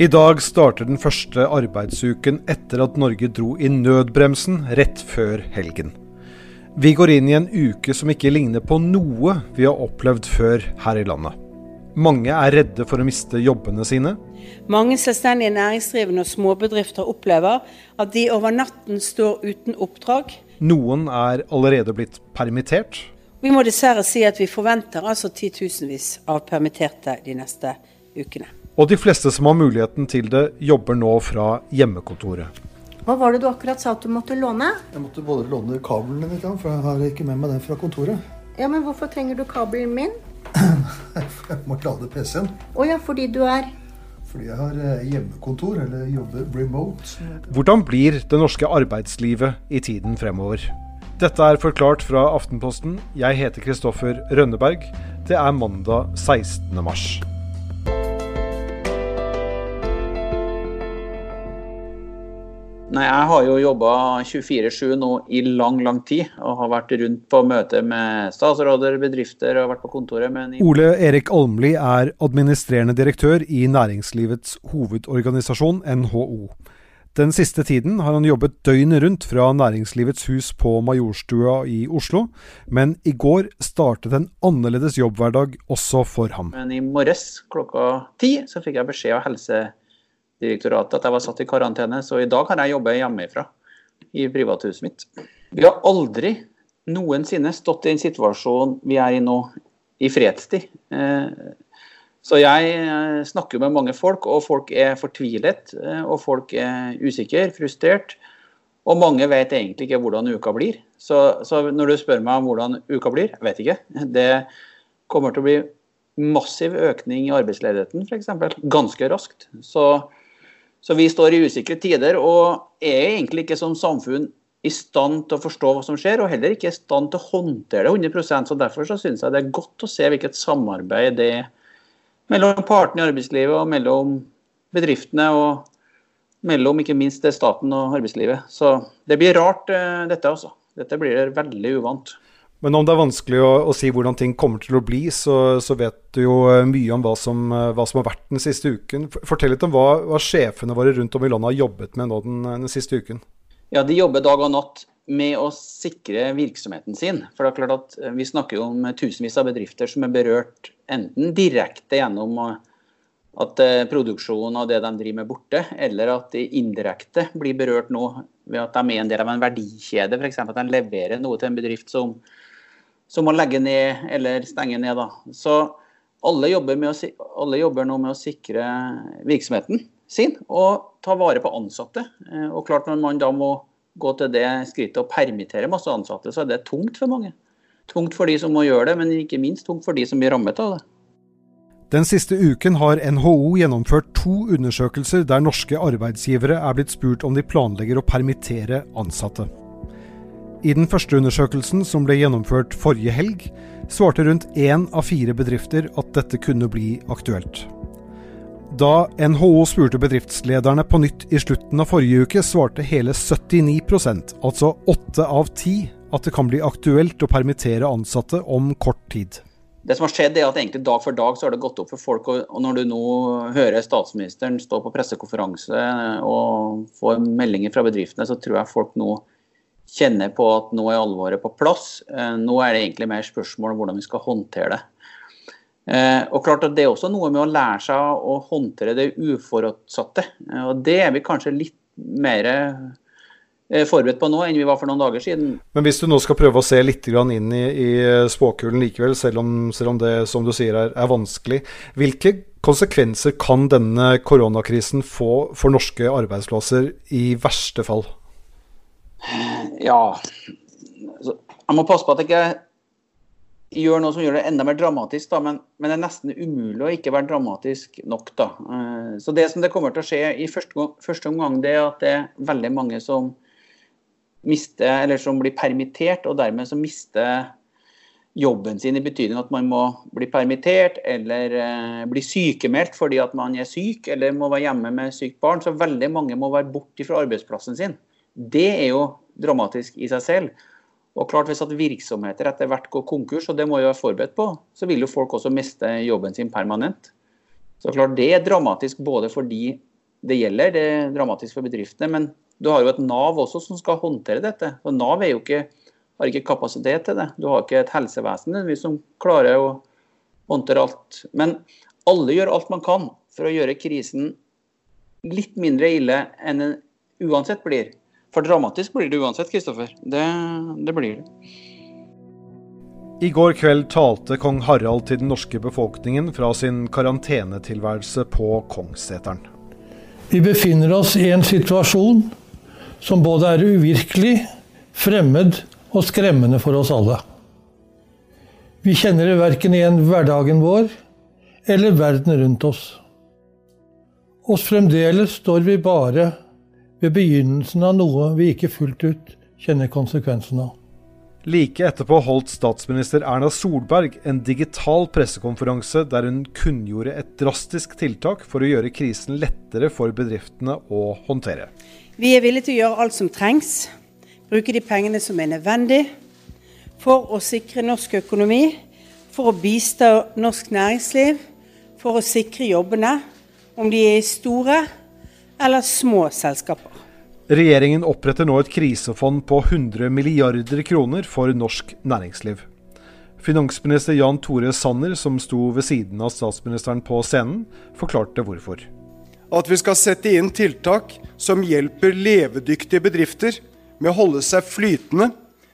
I dag starter den første arbeidsuken etter at Norge dro i nødbremsen rett før helgen. Vi går inn i en uke som ikke ligner på noe vi har opplevd før her i landet. Mange er redde for å miste jobbene sine. Mange selvstendige næringsdrivende og småbedrifter opplever at de over natten står uten oppdrag. Noen er allerede blitt permittert. Vi må dessverre si at vi forventer altså titusenvis av permitterte de neste ukene. Og de fleste som har muligheten til det, jobber nå fra hjemmekontoret. Hva var det du akkurat sa at du måtte låne? Jeg måtte både låne kabelen litt, for jeg har ikke med meg den fra kontoret. Ja, Men hvorfor trenger du kabelen min? jeg må lade PC-en. Å ja, fordi du er Fordi jeg har eh, hjemmekontor, eller jobber remote. Hvordan blir det norske arbeidslivet i tiden fremover? Dette er forklart fra Aftenposten. Jeg heter Kristoffer Rønneberg. Det er mandag 16. mars. Nei, Jeg har jo jobba 24-7 nå i lang, lang tid. Og har vært rundt på møter med statsråder, bedrifter og vært på kontoret. Men Ole Erik Almli er administrerende direktør i Næringslivets hovedorganisasjon, NHO. Den siste tiden har han jobbet døgnet rundt fra Næringslivets hus på Majorstua i Oslo, men i går startet en annerledes jobbhverdag også for ham. Men i morges klokka ti så fikk jeg beskjed av Helsedirektoratet at jeg var satt i karantene, så i dag kan jeg jobbe hjemmefra i privathuset mitt. Vi har aldri noensinne stått i en situasjon vi er i nå, i fredstid. Eh, så jeg eh, snakker med mange folk, og folk er fortvilet. Eh, og folk er usikre, frustrert. Og mange vet egentlig ikke hvordan uka blir. Så, så, når du spør meg om hvordan uka blir, jeg vet ikke. Det kommer til å bli massiv økning i arbeidsledigheten, f.eks. Ganske raskt. Så, så, vi står i usikre tider og er egentlig ikke som samfunn i stand til å forstå hva som skjer, og heller ikke i stand til å håndtere det 100% så Derfor så syns jeg det er godt å se hvilket samarbeid det er mellom partene i arbeidslivet og mellom bedriftene og mellom ikke minst staten og arbeidslivet. Så det blir rart, eh, dette altså. Dette blir veldig uvant. Men om det er vanskelig å, å si hvordan ting kommer til å bli, så, så vet du jo eh, mye om hva som, eh, hva som, har vært den siste uken. Fortell litt om hva, hva sjefene våre rundt om i landet har jobbet med nå den, den siste uken. Ja, De jobber dag og natt med å sikre virksomheten sin. For det er klart at Vi snakker jo om tusenvis av bedrifter som er berørt enten direkte gjennom at eh, produksjonen av det de driver med, borte, eller at de indirekte blir berørt nå ved at de er en del av en verdikjede. F.eks. at de leverer noe til en bedrift som, som må legge ned eller stenge ned. Da. Så alle jobber, å, alle jobber, nå med å sikre virksomheten sin og ta vare på ansatte. Eh, og klart Når man da må gå til det skrittet å permittere masse ansatte, så er det tungt for mange. Tungt for de som må gjøre det, men ikke minst tungt for de som blir rammet av det. Den siste uken har NHO gjennomført to undersøkelser der norske arbeidsgivere er blitt spurt om de planlegger å permittere ansatte. I den første undersøkelsen, som ble gjennomført forrige helg, svarte rundt én av fire bedrifter at dette kunne bli aktuelt. Da NHO spurte bedriftslederne på nytt i slutten av forrige uke, svarte hele 79% altså åtte av ti, at det kan bli aktuelt å permittere ansatte om kort tid. Det som har skjedd er at egentlig Dag for dag så har det gått opp for folk. og Når du nå hører statsministeren stå på pressekonferanse og får meldinger fra bedriftene, så tror jeg folk nå kjenner på at nå er alvoret på plass. Eh, nå er det egentlig mer spørsmål om hvordan vi skal håndtere det. Eh, og klart at Det er også noe med å lære seg å håndtere det uforutsatte. Eh, og Det er vi kanskje litt mer forberedt på nå enn vi var for noen dager siden. Men hvis du nå skal prøve å se litt inn i spåkulen likevel, selv om, selv om, det som du sier er, er, vanskelig, hvilke konsekvenser kan denne koronakrisen få for norske arbeidsplasser i verste fall? Ja, jeg må passe på at jeg ikke gjør noe som gjør det enda mer dramatisk, da, men, men, det er nesten umulig å ikke være dramatisk nok. da. Eh, så Det som det kommer til å skje i første, første omgang, det er at det er veldig mange som mister, eller som blir permittert, og dermed som mister jobben sin i betydning at man må bli permittert eller eh, bli sykemeldt fordi at man er syk eller må være hjemme med sykt barn. Så veldig mange må være borte fra arbeidsplassen sin. Det er jo dramatisk i seg selv. Og klart Hvis at virksomheter etter hvert går konkurs, og det må vi være forberedt på, så vil jo folk også miste jobben sin permanent. Så klart Det er dramatisk både for de det gjelder. Det er dramatisk for bedriftene. Men du har jo et Nav også som skal håndtere dette. Og Nav er jo ikke, har ikke kapasitet til det. Du har ikke et helsevesen som klarer å håndtere alt. Men alle gjør alt man kan for å gjøre krisen litt mindre ille enn den uansett blir. For dramatisk blir det uansett, Kristoffer. Det, det blir det. I går kveld talte kong Harald til den norske befolkningen fra sin karantenetilværelse på Kongsseteren. Vi befinner oss i en situasjon som både er uvirkelig, fremmed og skremmende for oss alle. Vi kjenner det verken igjen hverdagen vår eller verden rundt oss. Og fremdeles står vi bare ved begynnelsen av noe vi ikke fullt ut kjenner konsekvensen av. Like etterpå holdt statsminister Erna Solberg en digital pressekonferanse der hun kunngjorde et drastisk tiltak for å gjøre krisen lettere for bedriftene å håndtere. Vi er villige til å gjøre alt som trengs, bruke de pengene som er nødvendig for å sikre norsk økonomi, for å bistå norsk næringsliv, for å sikre jobbene, om de er store eller små selskaper. Regjeringen oppretter nå et krisefond på 100 milliarder kroner for norsk næringsliv. Finansminister Jan Tore Sanner, som sto ved siden av statsministeren på scenen, forklarte hvorfor. At vi skal sette inn tiltak som hjelper levedyktige bedrifter med å holde seg flytende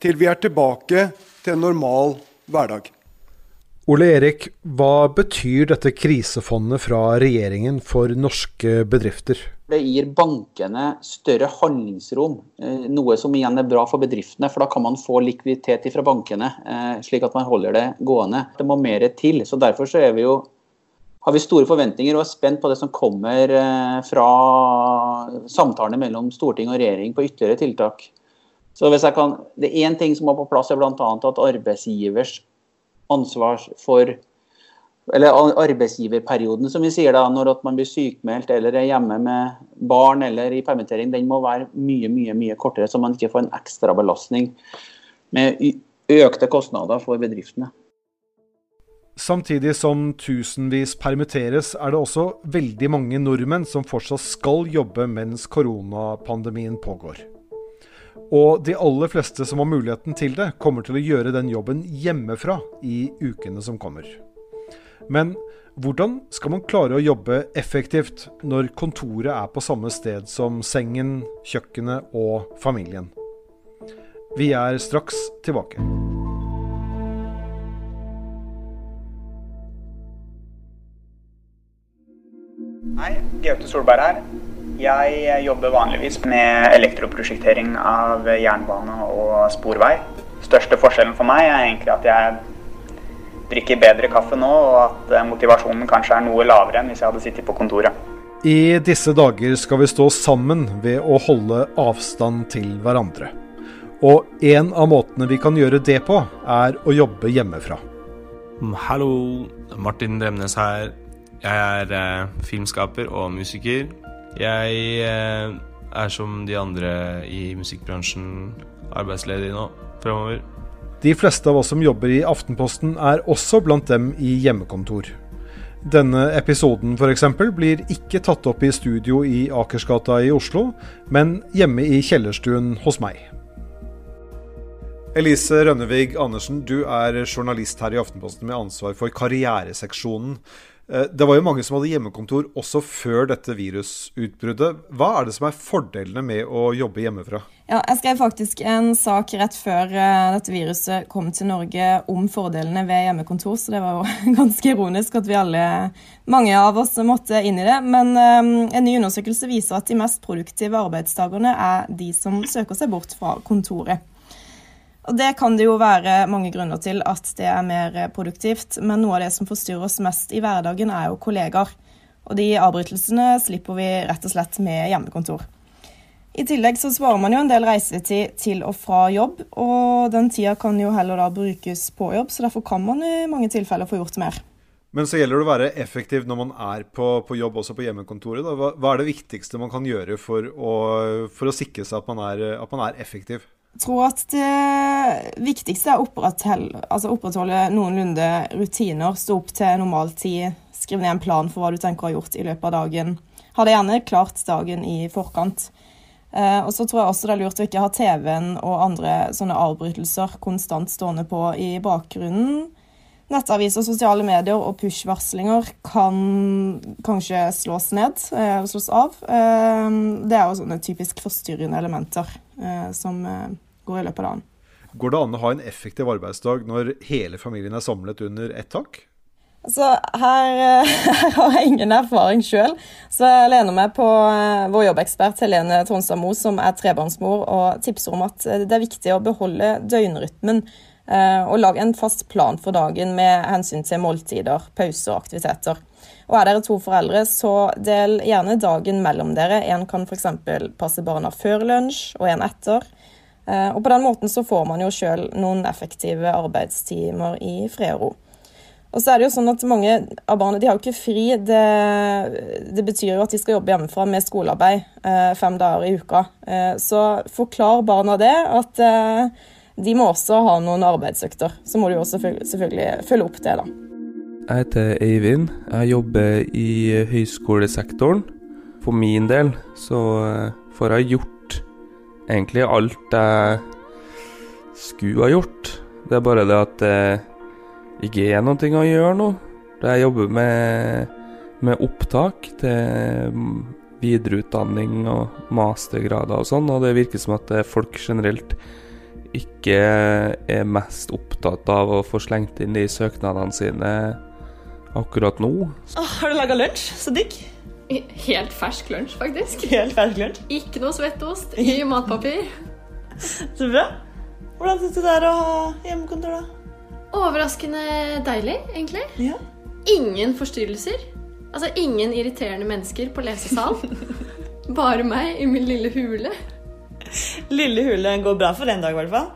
til vi er tilbake til en normal hverdag. Ole Erik, hva betyr dette krisefondet fra regjeringen for norske bedrifter? Det gir bankene større handlingsrom, eh, noe som igjen er bra for bedriftene. For da kan man få likviditet fra bankene, eh, slik at man holder det gående. Det må mer til. så Derfor så vi jo, har vi store forventninger og er spent på det som kommer eh, fra samtalene mellom storting og regjering på ytterligere tiltak. Så hvis jeg kan, Det er én ting som må på plass, er bl.a. at arbeidsgivers ansvar for eller arbeidsgiverperioden, som vi sier da, når man blir sykmeldt eller er hjemme med barn eller i permittering, den må være mye mye, mye kortere, så man ikke får en ekstra belastning med økte kostnader for bedriftene. Samtidig som tusenvis permitteres, er det også veldig mange nordmenn som fortsatt skal jobbe mens koronapandemien pågår. Og de aller fleste som har muligheten til det, kommer til å gjøre den jobben hjemmefra i ukene som kommer. Men hvordan skal man klare å jobbe effektivt når kontoret er på samme sted som sengen, kjøkkenet og familien? Vi er straks tilbake. Hei, Gaute Solberg her. Jeg jobber vanligvis med elektroprosjektering av jernbane og sporvei. Største forskjellen for meg er egentlig at jeg drikker bedre kaffe nå, og at eh, motivasjonen kanskje er noe lavere enn hvis jeg hadde sittet på kontoret. I disse dager skal vi stå sammen ved å holde avstand til hverandre. Og en av måtene vi kan gjøre det på, er å jobbe hjemmefra. Mm, hallo, Martin Dremnes her. Jeg er eh, filmskaper og musiker. Jeg eh, er som de andre i musikkbransjen arbeidsledig nå fremover. De fleste av oss som jobber i Aftenposten er også blant dem i hjemmekontor. Denne episoden f.eks. blir ikke tatt opp i studio i Akersgata i Oslo, men hjemme i kjellerstuen hos meg. Elise Rønnevig Andersen, du er journalist her i Aftenposten med ansvar for karriereseksjonen. Eh, det var jo mange som hadde hjemmekontor også før dette virusutbruddet. Hva er det som er fordelene med å jobbe hjemmefra? Ja, jeg skrev faktisk en sak rett før uh, dette viruset kom til Norge om fordelene ved hjemmekontor, så det var jo ganske ironisk at vi alle, mange av oss, måtte inn i det. Men um, en ny undersøkelse viser at de mest produktive arbeidstakerne er de som søker seg bort fra kontoret. Og Det kan det jo være mange grunner til at det er mer produktivt, men noe av det som forstyrrer oss mest i hverdagen, er jo kollegaer. Og de avbrytelsene slipper vi rett og slett med hjemmekontor. I tillegg så svarer man jo en del reisetid til og fra jobb, og den tida kan jo heller da brukes på jobb, så derfor kan man i mange tilfeller få gjort mer. Men så gjelder det å være effektiv når man er på, på jobb, også på hjemmekontoret. Hva, hva, er det viktigste man kan gjøre for å, for å sikre seg at man, er, at man er effektiv? Jeg tror at det viktigste er å opprettholde, altså opprettholde noenlunde rutiner. Stå opp til normal tid, skrive ned en plan for hva du tenker å ha gjort i løpet av dagen. Ha det gjerne klart dagen i forkant. Eh, og så tror jeg også det er lurt å ikke ha TV-en og andre sånne avbrytelser konstant stående på i bakgrunnen. Nettaviser, sosiale medier og push-varslinger kan kanskje slås ned, eh, slås av. Eh, det er jo sånne typisk forstyrrende elementer som eh, går i løpet av dagen. Går det an å ha en effektiv arbeidsdag når hele familien er samlet under ett tak? Altså, her, eh, her, har jeg ingen erfaring sjøl, så jeg lener meg på eh, vår jobbekspert Helene Tronstad Moe, som er trebarnsmor, og tipser om at eh, det er viktig å beholde døgnrytmen og lage en fast plan for dagen med hensyn til måltider, pauser og aktiviteter. Og Er dere to foreldre, så del gjerne dagen mellom dere. En kan f.eks. passe barna før lunsj, og en etter. Og På den måten så får man jo sjøl noen effektive arbeidstimer i fred og ro. Og så er det jo sånn at Mange av barna de har jo ikke fri. Det, det betyr jo at de skal jobbe hjemmefra med skolearbeid eh, fem dager i uka. Eh, så forklar barna det, at eh, de må også ha noen arbeidsøkter. Så må du jo selvfølgelig følge opp det, da. Jeg heter Eivind. Jeg jobber i høyskolesektoren. For min del så eh, får jeg gjort egentlig alt jeg skulle ha gjort. Det er bare det at det ikke er noe å gjøre nå. Jeg jobber med, med opptak til videreutdanning og mastergrader og sånn, og det virker som at folk generelt ikke er mest opptatt av å få slengt inn de søknadene sine akkurat nå. Oh, har du laga lunsj? Så digg. Helt fersk lunsj, faktisk. Helt fersk lunsj? Ikke noe svettost i matpapir. Så bra. Hvordan syns du det er å ha hjemmekontor, da? Overraskende deilig, egentlig. Ja. Ingen forstyrrelser. Altså ingen irriterende mennesker på lesesal. Bare meg i min lille hule. Lille hule går bra for en dag, i hvert fall.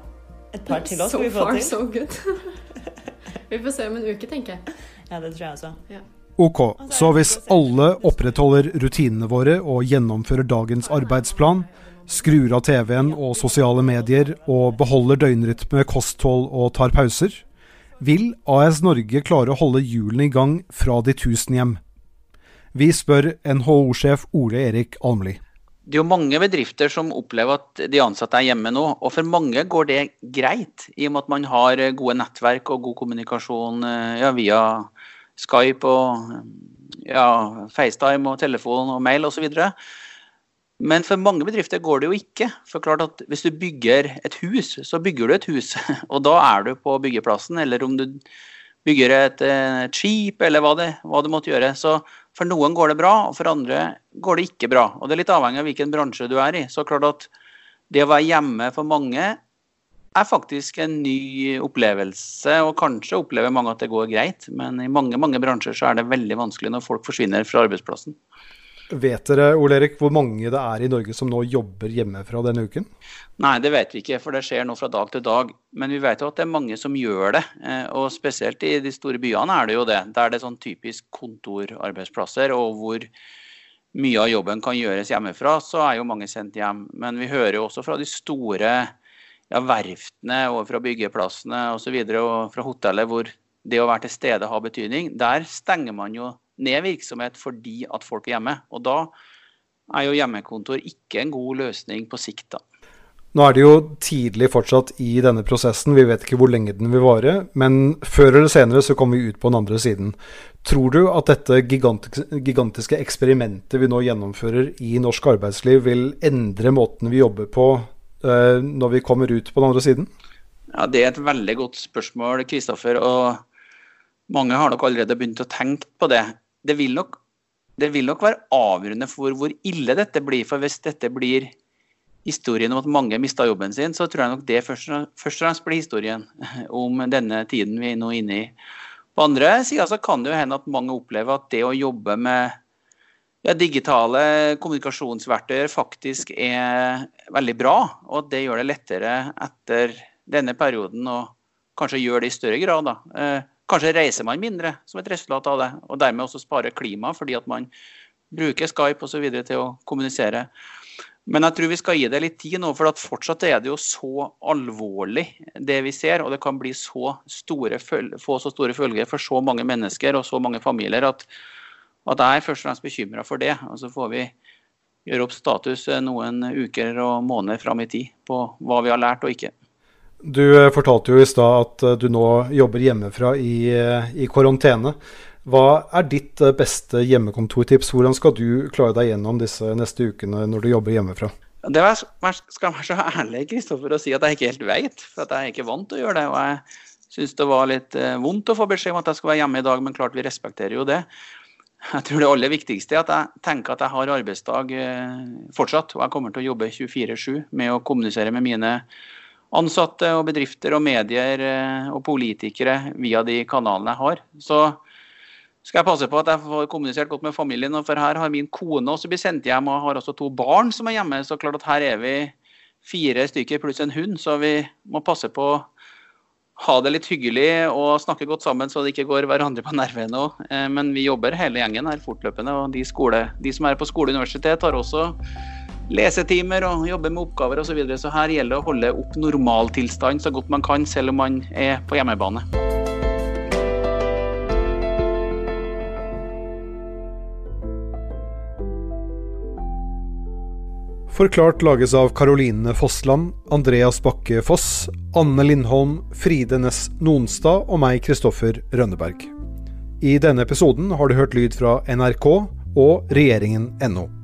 Et par til oss so vi få far, til. so good. vi får se om en uke, tenker jeg. Ja, det tror jeg også. Ja. Ok, så hvis alle opprettholder rutinene våre og gjennomfører dagens arbeidsplan, skrur av TV-en og sosiale medier og beholder døgnrytme, kosthold og tar pauser, vil AS Norge klare å holde hjulene i gang fra de tusen hjem? Vi spør NHO-sjef Ole Erik Almli. Det er jo mange bedrifter som opplever at de ansatte er hjemme nå. Og for mange går det greit, i og med at man har gode nettverk og god kommunikasjon eh, ja, via Skype og ja, FaceTime og telefon og mail osv. Men for mange bedrifter går det jo ikke. For klart at Hvis du bygger et hus, så bygger du et hus. Og da er du på byggeplassen. Eller om du bygger et, et skip, eller hva det, hva det måtte gjøre. Så for noen går det bra, og for andre går det ikke bra. Og det er litt avhengig av hvilken bransje du er i. Så klart at det å være hjemme for mange er faktisk en ny opplevelse, og kanskje opplever mange at det går greit. Men i mange, mange bransjer så er det veldig vanskelig når folk forsvinner fra arbeidsplassen. Vet dere Ole Erik, hvor mange det er i Norge som nå jobber hjemmefra denne uken? Nei, det vet vi ikke, for det skjer nå fra dag til dag. Men vi vet jo at det er mange som gjør det. Eh, og spesielt i de store byene er det jo det. Der det er sånn typisk kontorarbeidsplasser, og hvor mye av jobben kan gjøres hjemmefra, så er jo mange sendt hjem. Men vi hører jo også fra de store ja, verftene og fra byggeplassene osv. Og, så og fra hotellet hvor det å være til stede har betydning. Der stenger man jo ned virksomhet fordi at folk er hjemme. Og da er jo hjemmekontor ikke en god løsning på sikt, da. Nå er det jo tidlig fortsatt i denne prosessen, vi vet ikke hvor lenge den vil vare. Men før eller senere så kommer vi ut på den andre siden. Tror du at dette gigantiske eksperimentet vi nå gjennomfører i norsk arbeidsliv, vil endre måten vi jobber på når vi kommer ut på den andre siden? Ja, Det er et veldig godt spørsmål, Kristoffer. Og mange har nok allerede begynt å tenke på det det vil, nok, det vil nok være avgjørende for hvor ille dette blir. For hvis dette blir historien om at mange mista jobben sin, så tror jeg nok det først, først og fremst blir historien om denne tiden vi er nå inne i. På andre sida så kan det jo hende at mange opplever at det å jobbe med ja, digitale kommunikasjonsverktøy faktisk er veldig bra, og det gjør det lettere etter denne perioden å kanskje gjøre det i større grad. da. Eh, Kanskje reiser man mindre som et resultat av det, og dermed også sparer klima fordi at man bruker Skype osv. til å kommunisere. Men jeg tror vi skal gi det litt tid nå, for at fortsatt er det jo så alvorlig det vi ser. Og det kan bli så store, få så store følger for så mange mennesker og så mange familier at At jeg er først og fremst bekymra for det. Og så får vi gjøre opp status eh, noen uker og måneder fram i tid på hva vi har lært og ikke. Du eh, fortalte jo i stad at eh, du nå jobber hjemmefra i, i karantene. Hva er ditt beste hjemmekontortips? Hvordan skal du klare deg gjennom disse neste ukene når du jobber hjemmefra? Det var, skal være så ærlig Kristoffer, å si at jeg ikke helt vet. For at jeg er ikke vant til å gjøre det. og jeg syns det var litt vondt å få beskjed om at jeg skal være hjemme i dag, men klart vi respekterer jo det. Jeg tror det aller viktigste er at jeg tenker at jeg har arbeidsdag eh, fortsatt. Og jeg kommer til å jobbe 24-7 med å kommunisere med mine ansatte og bedrifter og medier eh, og politikere via de kanalene jeg har. Så skal jeg passe på at jeg får kommunisert godt med familien. For her har min kone også blitt sendt hjem og har også to barn som er hjemme. Så klart at her er vi fire stykker pluss en hund, så vi må passe på ha det litt hyggelig og snakke godt sammen så det ikke går hverandre på nervene òg. Eh, men vi jobber hele gjengen her fortløpende. Og de, skole, de som er på skole og universitet, har også lesetimer og jobber med oppgaver osv. Så, videre. så her gjelder det å holde opp normaltilstand så godt man kan, selv om man er på hjemmebane. Forklart lages av Karoline Fossland, Andreas Bakke Foss, Anne Lindholm, Fride Næss Nonstad og meg, Kristoffer Rønneberg. I denne episoden har du hørt lyd fra NRK og regjeringen.no.